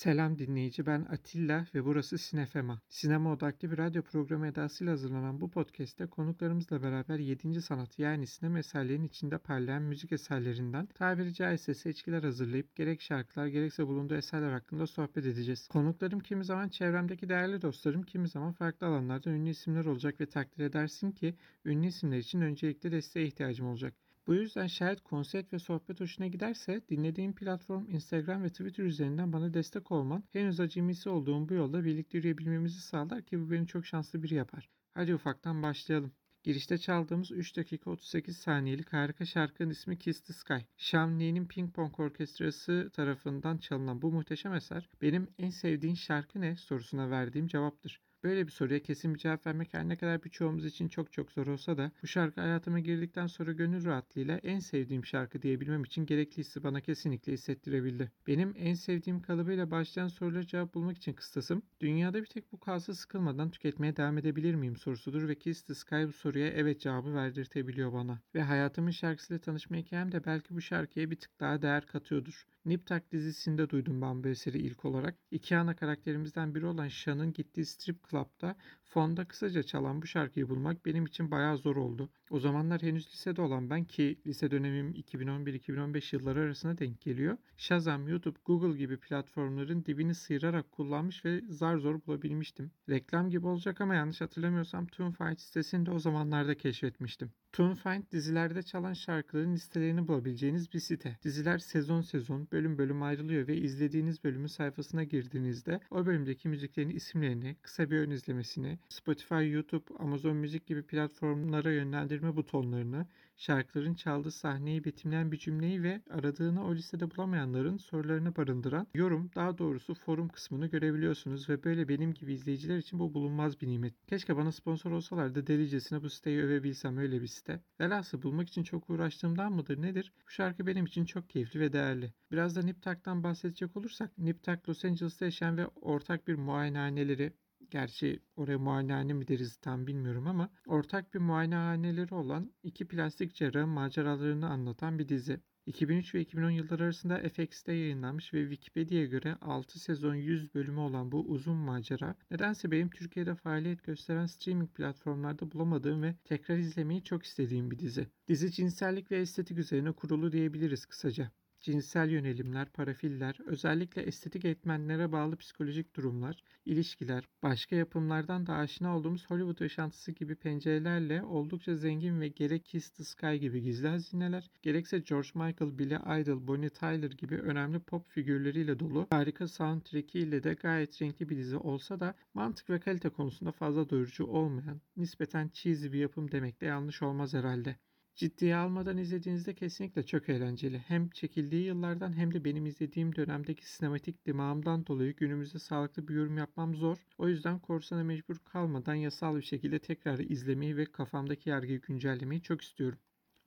Selam dinleyici ben Atilla ve burası Sinefema. Sinema odaklı bir radyo programı edasıyla hazırlanan bu podcast'te konuklarımızla beraber 7. sanat yani sinema eserlerinin içinde parlayan müzik eserlerinden tabiri caizse seçkiler hazırlayıp gerek şarkılar gerekse bulunduğu eserler hakkında sohbet edeceğiz. Konuklarım kimi zaman çevremdeki değerli dostlarım kimi zaman farklı alanlarda ünlü isimler olacak ve takdir edersin ki ünlü isimler için öncelikle desteğe ihtiyacım olacak. Bu yüzden şayet konsept ve sohbet hoşuna giderse dinlediğim platform Instagram ve Twitter üzerinden bana destek olman henüz acemisi olduğum bu yolda birlikte yürüyebilmemizi sağlar ki bu beni çok şanslı biri yapar. Hadi ufaktan başlayalım. Girişte çaldığımız 3 dakika 38 saniyelik harika şarkının ismi Kiss the Sky. Sean Lee'nin Ping Pong Orkestrası tarafından çalınan bu muhteşem eser benim en sevdiğin şarkı ne sorusuna verdiğim cevaptır. Böyle bir soruya kesin bir cevap vermek her ne kadar birçoğumuz için çok çok zor olsa da bu şarkı hayatıma girdikten sonra gönül rahatlığıyla en sevdiğim şarkı diyebilmem için gerekli hissi bana kesinlikle hissettirebildi. Benim en sevdiğim kalıbıyla başlayan sorulara cevap bulmak için kıstasım dünyada bir tek bu kalsa sıkılmadan tüketmeye devam edebilir miyim sorusudur ve Kiss the Sky bu soruya evet cevabı verdirtebiliyor bana. Ve hayatımın şarkısıyla tanışma hikayem de belki bu şarkıya bir tık daha değer katıyordur. Nip Tuck dizisinde duydum ben bu eseri ilk olarak. İki ana karakterimizden biri olan Sean'ın gittiği strip club'da fonda kısaca çalan bu şarkıyı bulmak benim için bayağı zor oldu. O zamanlar henüz lisede olan ben ki lise dönemim 2011-2015 yılları arasına denk geliyor. Shazam, YouTube, Google gibi platformların dibini sıyırarak kullanmış ve zar zor bulabilmiştim. Reklam gibi olacak ama yanlış hatırlamıyorsam TuneFight sitesini de o zamanlarda keşfetmiştim. TuneFind dizilerde çalan şarkıların listelerini bulabileceğiniz bir site. Diziler sezon sezon, bölüm bölüm ayrılıyor ve izlediğiniz bölümün sayfasına girdiğinizde o bölümdeki müziklerin isimlerini, kısa bir ön izlemesini, Spotify, YouTube, Amazon Müzik gibi platformlara yönlendirme butonlarını, şarkıların çaldığı sahneyi betimleyen bir cümleyi ve aradığını o listede bulamayanların sorularını barındıran yorum, daha doğrusu forum kısmını görebiliyorsunuz ve böyle benim gibi izleyiciler için bu bulunmaz bir nimet. Keşke bana sponsor olsalar da delicesine bu siteyi övebilsem öyle bir site. Velhasıl bulmak için çok uğraştığımdan mıdır nedir? Bu şarkı benim için çok keyifli ve değerli. Biraz da Nip Tuck'tan bahsedecek olursak Nip Tuck Los Angeles'ta yaşayan ve ortak bir muayenehaneleri Gerçi oraya muayenehane mi deriz tam bilmiyorum ama ortak bir muayenehaneleri olan iki plastik cerrahın maceralarını anlatan bir dizi. 2003 ve 2010 yılları arasında FX'te yayınlanmış ve Wikipedia'ya göre 6 sezon 100 bölümü olan bu uzun macera nedense benim Türkiye'de faaliyet gösteren streaming platformlarda bulamadığım ve tekrar izlemeyi çok istediğim bir dizi. Dizi cinsellik ve estetik üzerine kurulu diyebiliriz kısaca cinsel yönelimler, parafiller, özellikle estetik etmenlere bağlı psikolojik durumlar, ilişkiler, başka yapımlardan da aşina olduğumuz Hollywood yaşantısı gibi pencerelerle oldukça zengin ve gerek Kiss the Sky gibi gizli hazineler, gerekse George Michael, Billy Idol, Bonnie Tyler gibi önemli pop figürleriyle dolu harika soundtrack ile de gayet renkli bir dizi olsa da mantık ve kalite konusunda fazla doyurucu olmayan, nispeten cheesy bir yapım demek de yanlış olmaz herhalde. Ciddiye almadan izlediğinizde kesinlikle çok eğlenceli. Hem çekildiği yıllardan hem de benim izlediğim dönemdeki sinematik dimağımdan dolayı günümüzde sağlıklı bir yorum yapmam zor. O yüzden korsana mecbur kalmadan yasal bir şekilde tekrar izlemeyi ve kafamdaki yargıyı güncellemeyi çok istiyorum.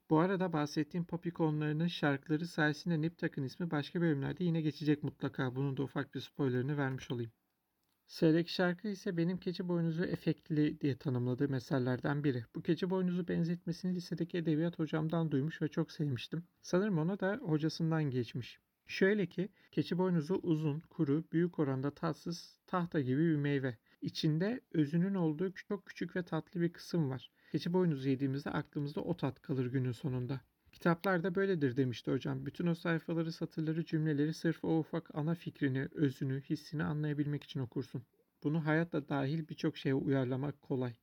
Bu arada bahsettiğim pop ikonlarının şarkıları sayesinde Nip Tuck'ın ismi başka bölümlerde yine geçecek mutlaka. Bunun da ufak bir spoilerını vermiş olayım. Sıradaki şarkı ise benim keçi boynuzu efektli diye tanımladığım eserlerden biri. Bu keçi boynuzu benzetmesini lisedeki edebiyat hocamdan duymuş ve çok sevmiştim. Sanırım ona da hocasından geçmiş. Şöyle ki keçi boynuzu uzun, kuru, büyük oranda tatsız, tahta gibi bir meyve. İçinde özünün olduğu çok küçük ve tatlı bir kısım var. Keçi boynuzu yediğimizde aklımızda o tat kalır günün sonunda. Kitaplar da böyledir demişti hocam. Bütün o sayfaları, satırları, cümleleri sırf o ufak ana fikrini, özünü, hissini anlayabilmek için okursun. Bunu hayatla dahil birçok şeye uyarlamak kolay.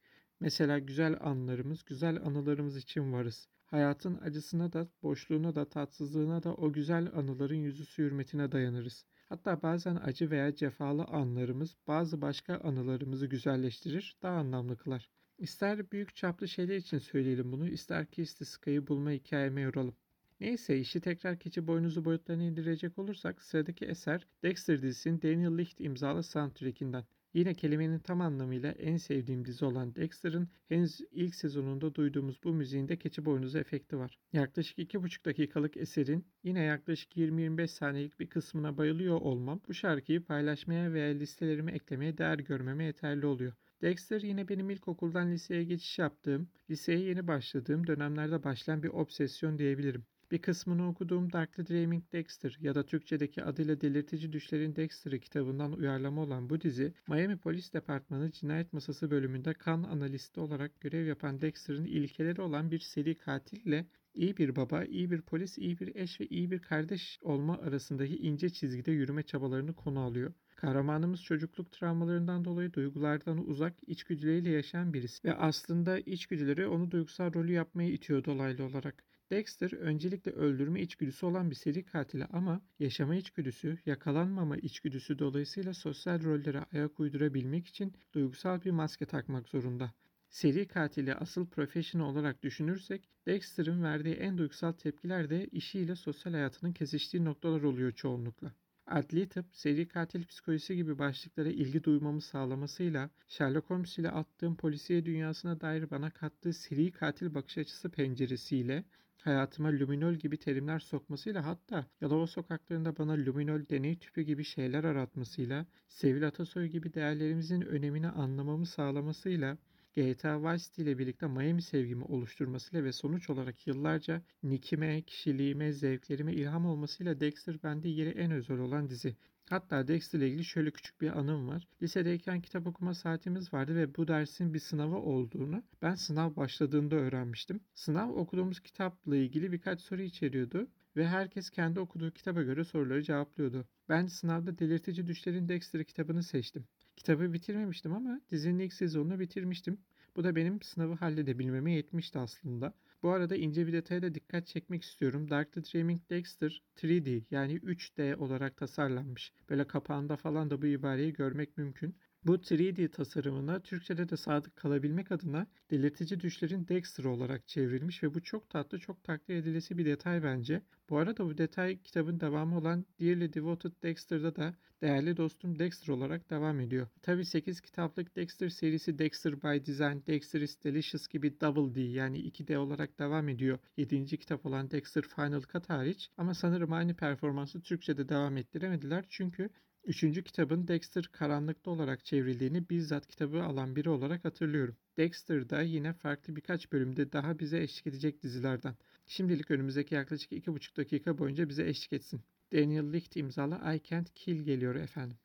Mesela güzel anlarımız, güzel anılarımız için varız. Hayatın acısına da, boşluğuna da, tatsızlığına da o güzel anıların yüzüsü hürmetine dayanırız. Hatta bazen acı veya cefalı anlarımız bazı başka anılarımızı güzelleştirir, daha anlamlı kılar. İster büyük çaplı şeyler için söyleyelim bunu, ister ki istiskayı bulma hikayeme yoralım. Neyse işi tekrar keçi boynuzu boyutlarına indirecek olursak sıradaki eser Dexter dizisinin Daniel Licht imzalı soundtrackinden. Yine kelimenin tam anlamıyla en sevdiğim dizi olan Dexter'ın henüz ilk sezonunda duyduğumuz bu müziğinde keçi boynuzu efekti var. Yaklaşık 2,5 dakikalık eserin yine yaklaşık 20-25 saniyelik bir kısmına bayılıyor olmam bu şarkıyı paylaşmaya veya listelerime eklemeye değer görmeme yeterli oluyor. Dexter yine benim ilkokuldan liseye geçiş yaptığım, liseye yeni başladığım dönemlerde başlayan bir obsesyon diyebilirim. Bir kısmını okuduğum Darkly Dreaming Dexter ya da Türkçedeki adıyla Delirtici Düşlerin Dexter'ı kitabından uyarlama olan bu dizi, Miami Polis Departmanı Cinayet Masası bölümünde kan analisti olarak görev yapan Dexter'ın ilkeleri olan bir seri katille iyi bir baba, iyi bir polis, iyi bir eş ve iyi bir kardeş olma arasındaki ince çizgide yürüme çabalarını konu alıyor. Kahramanımız çocukluk travmalarından dolayı duygulardan uzak, içgüdüleriyle yaşayan birisi ve aslında içgüdüleri onu duygusal rolü yapmaya itiyor dolaylı olarak. Dexter öncelikle öldürme içgüdüsü olan bir seri katili ama yaşama içgüdüsü, yakalanmama içgüdüsü dolayısıyla sosyal rollere ayak uydurabilmek için duygusal bir maske takmak zorunda. Seri katili asıl professional olarak düşünürsek Dexter'ın verdiği en duygusal tepkiler de işiyle sosyal hayatının kesiştiği noktalar oluyor çoğunlukla. Adli tıp, seri katil psikolojisi gibi başlıklara ilgi duymamı sağlamasıyla Sherlock Holmes ile attığım polisiye dünyasına dair bana kattığı seri katil bakış açısı penceresiyle hayatıma luminol gibi terimler sokmasıyla hatta Yalova sokaklarında bana luminol deney tüpü gibi şeyler aratmasıyla Sevil Atasoy gibi değerlerimizin önemini anlamamı sağlamasıyla GTA Vice City ile birlikte Miami sevgimi oluşturmasıyla ve sonuç olarak yıllarca nickime, kişiliğime, zevklerime ilham olmasıyla Dexter bende yeri en özel olan dizi. Hatta Dexter ile ilgili şöyle küçük bir anım var. Lisedeyken kitap okuma saatimiz vardı ve bu dersin bir sınavı olduğunu ben sınav başladığında öğrenmiştim. Sınav okuduğumuz kitapla ilgili birkaç soru içeriyordu ve herkes kendi okuduğu kitaba göre soruları cevaplıyordu. Ben sınavda Delirtici Düşlerin Dexter kitabını seçtim. Kitabı bitirmemiştim ama dizinin ilk sezonunu bitirmiştim. Bu da benim sınavı halledebilmeme yetmişti aslında. Bu arada ince bir detaya da dikkat çekmek istiyorum. Dark the Dreaming Dexter 3D yani 3D olarak tasarlanmış. Böyle kapağında falan da bu ibareyi görmek mümkün. Bu 3D tasarımına Türkçe'de de sadık kalabilmek adına delirtici düşlerin Dexter olarak çevrilmiş ve bu çok tatlı, çok takdir edilesi bir detay bence. Bu arada bu detay kitabın devamı olan Dearly Devoted Dexter'da da değerli dostum Dexter olarak devam ediyor. Tabi 8 kitaplık Dexter serisi Dexter by Design, Dexter is Delicious gibi Double D yani 2D olarak devam ediyor. 7. kitap olan Dexter Final Cut hariç ama sanırım aynı performansı Türkçe'de devam ettiremediler çünkü Üçüncü kitabın Dexter karanlıkta olarak çevrildiğini bizzat kitabı alan biri olarak hatırlıyorum. Dexter da yine farklı birkaç bölümde daha bize eşlik edecek dizilerden. Şimdilik önümüzdeki yaklaşık iki buçuk dakika boyunca bize eşlik etsin. Daniel Licht imzalı I Can't Kill geliyor efendim.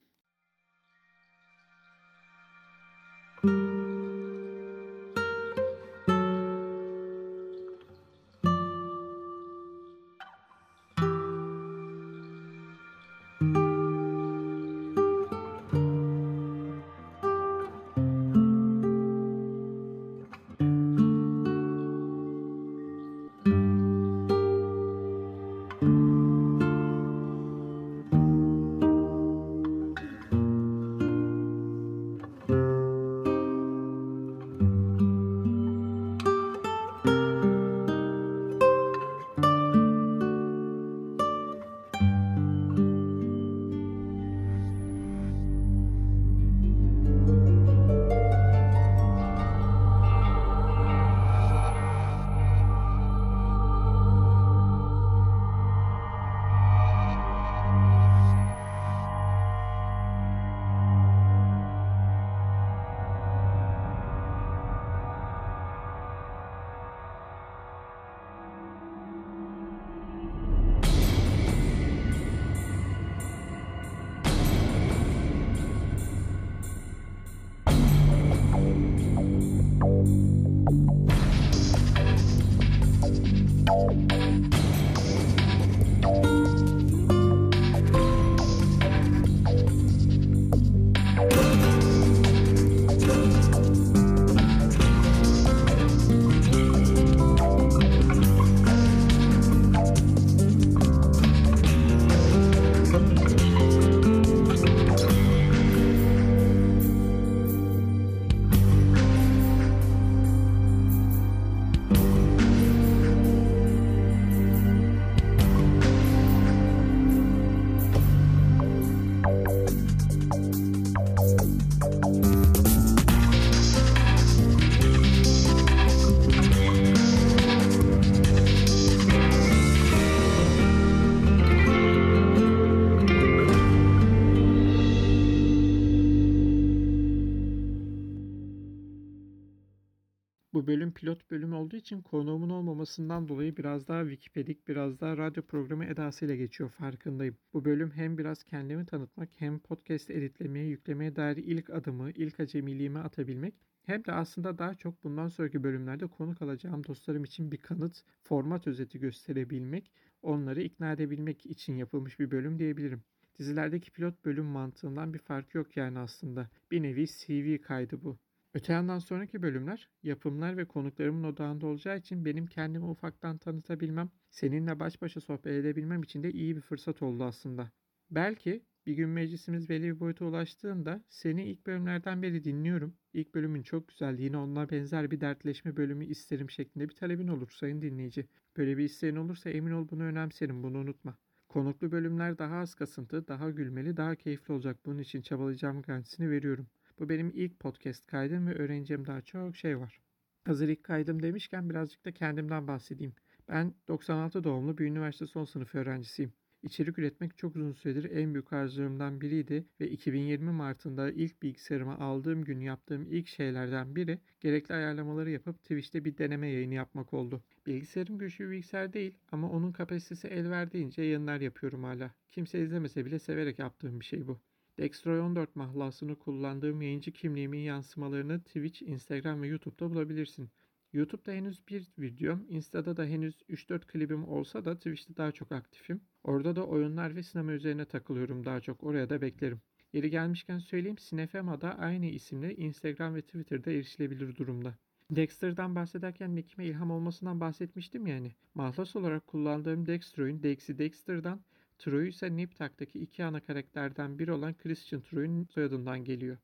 Bu bölüm pilot bölüm olduğu için konuğumun olmamasından dolayı biraz daha Wikipedik, biraz daha radyo programı edasıyla geçiyor farkındayım. Bu bölüm hem biraz kendimi tanıtmak hem podcast editlemeye, yüklemeye dair ilk adımı, ilk acemiliğimi atabilmek hem de aslında daha çok bundan sonraki bölümlerde konuk alacağım dostlarım için bir kanıt, format özeti gösterebilmek, onları ikna edebilmek için yapılmış bir bölüm diyebilirim. Dizilerdeki pilot bölüm mantığından bir fark yok yani aslında. Bir nevi CV kaydı bu. Öte yandan sonraki bölümler yapımlar ve konuklarımın odağında olacağı için benim kendimi ufaktan tanıtabilmem, seninle baş başa sohbet edebilmem için de iyi bir fırsat oldu aslında. Belki bir gün meclisimiz belli bir boyuta ulaştığında seni ilk bölümlerden beri dinliyorum. İlk bölümün çok güzeldi. Yine onunla benzer bir dertleşme bölümü isterim şeklinde bir talebin olur sayın dinleyici. Böyle bir isteğin olursa emin ol bunu önemserim. Bunu unutma. Konuklu bölümler daha az kasıntı, daha gülmeli, daha keyifli olacak. Bunun için çabalayacağım garantisini veriyorum. Bu benim ilk podcast kaydım ve öğreneceğim daha çok şey var. Hazır ilk kaydım demişken birazcık da kendimden bahsedeyim. Ben 96 doğumlu bir üniversite son sınıf öğrencisiyim. İçerik üretmek çok uzun süredir en büyük arzularımdan biriydi ve 2020 Mart'ında ilk bilgisayarıma aldığım gün yaptığım ilk şeylerden biri gerekli ayarlamaları yapıp Twitch'te bir deneme yayını yapmak oldu. Bilgisayarım güçlü bir bilgisayar değil ama onun kapasitesi el verdiğince yayınlar yapıyorum hala. Kimse izlemese bile severek yaptığım bir şey bu. Dextroy 14 mahlasını kullandığım yayıncı kimliğimin yansımalarını Twitch, Instagram ve YouTube'da bulabilirsin. YouTube'da henüz bir videom, Insta'da da henüz 3-4 klibim olsa da Twitch'te daha çok aktifim. Orada da oyunlar ve sinema üzerine takılıyorum daha çok. Oraya da beklerim. Yeri gelmişken söyleyeyim Sinefema'da aynı isimle Instagram ve Twitter'da erişilebilir durumda. Dexter'dan bahsederken Nick'ime ilham olmasından bahsetmiştim yani. Mahlas olarak kullandığım Dextroy'un Dex'i Dexter'dan, Troy ise Niptak'taki iki ana karakterden biri olan Christian Troy'un soyadından geliyor.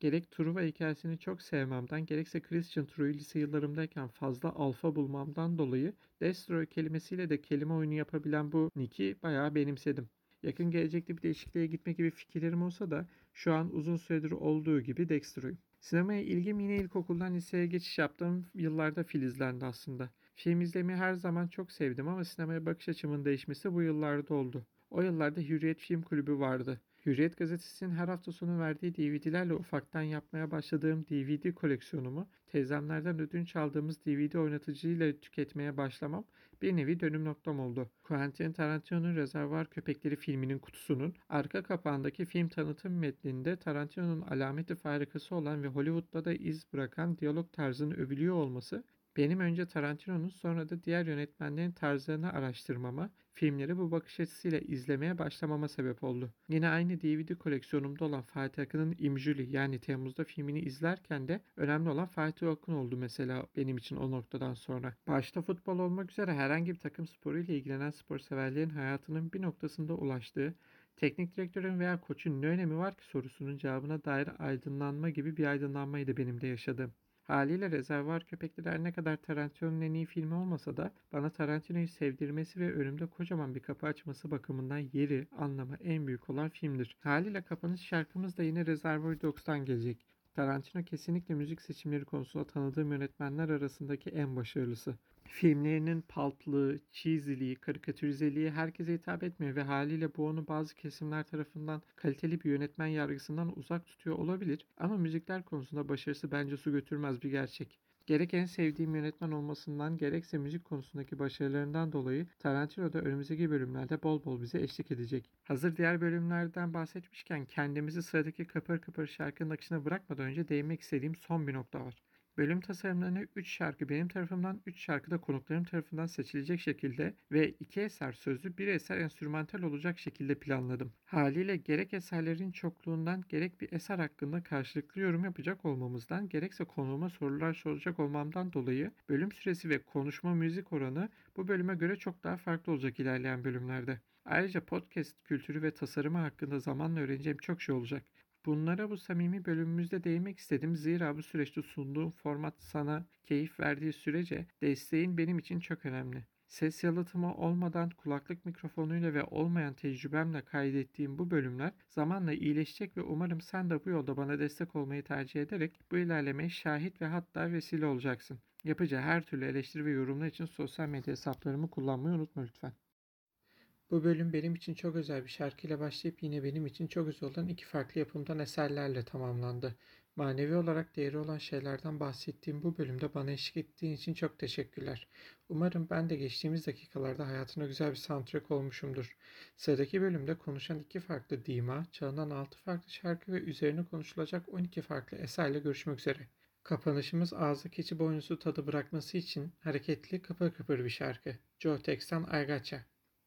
Gerek Truva hikayesini çok sevmemden gerekse Christian True'yu lise yıllarımdayken fazla alfa bulmamdan dolayı Destroy kelimesiyle de kelime oyunu yapabilen bu nick'i bayağı benimsedim. Yakın gelecekte bir değişikliğe gitme gibi fikirlerim olsa da şu an uzun süredir olduğu gibi Dextro'yum. Sinemaya ilgim yine ilkokuldan liseye geçiş yaptığım yıllarda filizlendi aslında. Film izlemeyi her zaman çok sevdim ama sinemaya bakış açımın değişmesi bu yıllarda oldu. O yıllarda Hürriyet Film Kulübü vardı. Hürriyet gazetesinin her hafta sonu verdiği DVD'lerle ufaktan yapmaya başladığım DVD koleksiyonumu teyzemlerden ödünç aldığımız DVD oynatıcıyla tüketmeye başlamam bir nevi dönüm noktam oldu. Quentin Tarantino'nun Rezervuar Köpekleri filminin kutusunun arka kapağındaki film tanıtım metninde Tarantino'nun alameti farikası olan ve Hollywood'da da iz bırakan diyalog tarzını övülüyor olması benim önce Tarantino'nun sonra da diğer yönetmenlerin tarzlarını araştırmama, filmleri bu bakış açısıyla izlemeye başlamama sebep oldu. Yine aynı DVD koleksiyonumda olan Fatih Akın'ın İmjüli yani Temmuz'da filmini izlerken de önemli olan Fatih Akın oldu mesela benim için o noktadan sonra. Başta futbol olmak üzere herhangi bir takım sporuyla ilgilenen spor severlerin hayatının bir noktasında ulaştığı teknik direktörün veya koçun ne önemi var ki sorusunun cevabına dair aydınlanma gibi bir aydınlanmaydı benim de yaşadığım. Haliyle Rezervuar Köpekleri her ne kadar Tarantino'nun en iyi filmi olmasa da bana Tarantino'yu sevdirmesi ve önümde kocaman bir kapı açması bakımından yeri, anlamı en büyük olan filmdir. Haliyle kapanış şarkımız da yine Reservoir Dogs'tan gelecek. Tarantino kesinlikle müzik seçimleri konusunda tanıdığım yönetmenler arasındaki en başarılısı. Filmlerinin palplığı, cheesy'liği, karikatürizeliği herkese hitap etmiyor ve haliyle bu onu bazı kesimler tarafından kaliteli bir yönetmen yargısından uzak tutuyor olabilir ama müzikler konusunda başarısı bence su götürmez bir gerçek. Gerek en sevdiğim yönetmen olmasından gerekse müzik konusundaki başarılarından dolayı Tarantino da önümüzdeki bölümlerde bol bol bize eşlik edecek. Hazır diğer bölümlerden bahsetmişken kendimizi sıradaki kapır kapır şarkının akışına bırakmadan önce değinmek istediğim son bir nokta var. Bölüm tasarımlarını 3 şarkı benim tarafımdan, 3 şarkı da konuklarım tarafından seçilecek şekilde ve 2 eser sözlü, 1 eser enstrümantal olacak şekilde planladım. Haliyle gerek eserlerin çokluğundan, gerek bir eser hakkında karşılıklı yorum yapacak olmamızdan, gerekse konuğuma sorular soracak olmamdan dolayı bölüm süresi ve konuşma müzik oranı bu bölüme göre çok daha farklı olacak ilerleyen bölümlerde. Ayrıca podcast kültürü ve tasarımı hakkında zamanla öğreneceğim çok şey olacak. Bunlara bu samimi bölümümüzde değinmek istedim. Zira bu süreçte sunduğum format sana keyif verdiği sürece desteğin benim için çok önemli. Ses yalıtımı olmadan kulaklık mikrofonuyla ve olmayan tecrübemle kaydettiğim bu bölümler zamanla iyileşecek ve umarım sen de bu yolda bana destek olmayı tercih ederek bu ilerlemeye şahit ve hatta vesile olacaksın. Yapacağı her türlü eleştiri ve yorumlar için sosyal medya hesaplarımı kullanmayı unutma lütfen. Bu bölüm benim için çok özel bir şarkıyla başlayıp yine benim için çok özel olan iki farklı yapımdan eserlerle tamamlandı. Manevi olarak değeri olan şeylerden bahsettiğim bu bölümde bana eşlik ettiğin için çok teşekkürler. Umarım ben de geçtiğimiz dakikalarda hayatına güzel bir soundtrack olmuşumdur. Sıradaki bölümde konuşan iki farklı dima, çağından altı farklı şarkı ve üzerine konuşulacak 12 farklı eserle görüşmek üzere. Kapanışımız ağızda keçi boynuzu tadı bırakması için hareketli kıpır kıpır bir şarkı. Joe I Gotcha.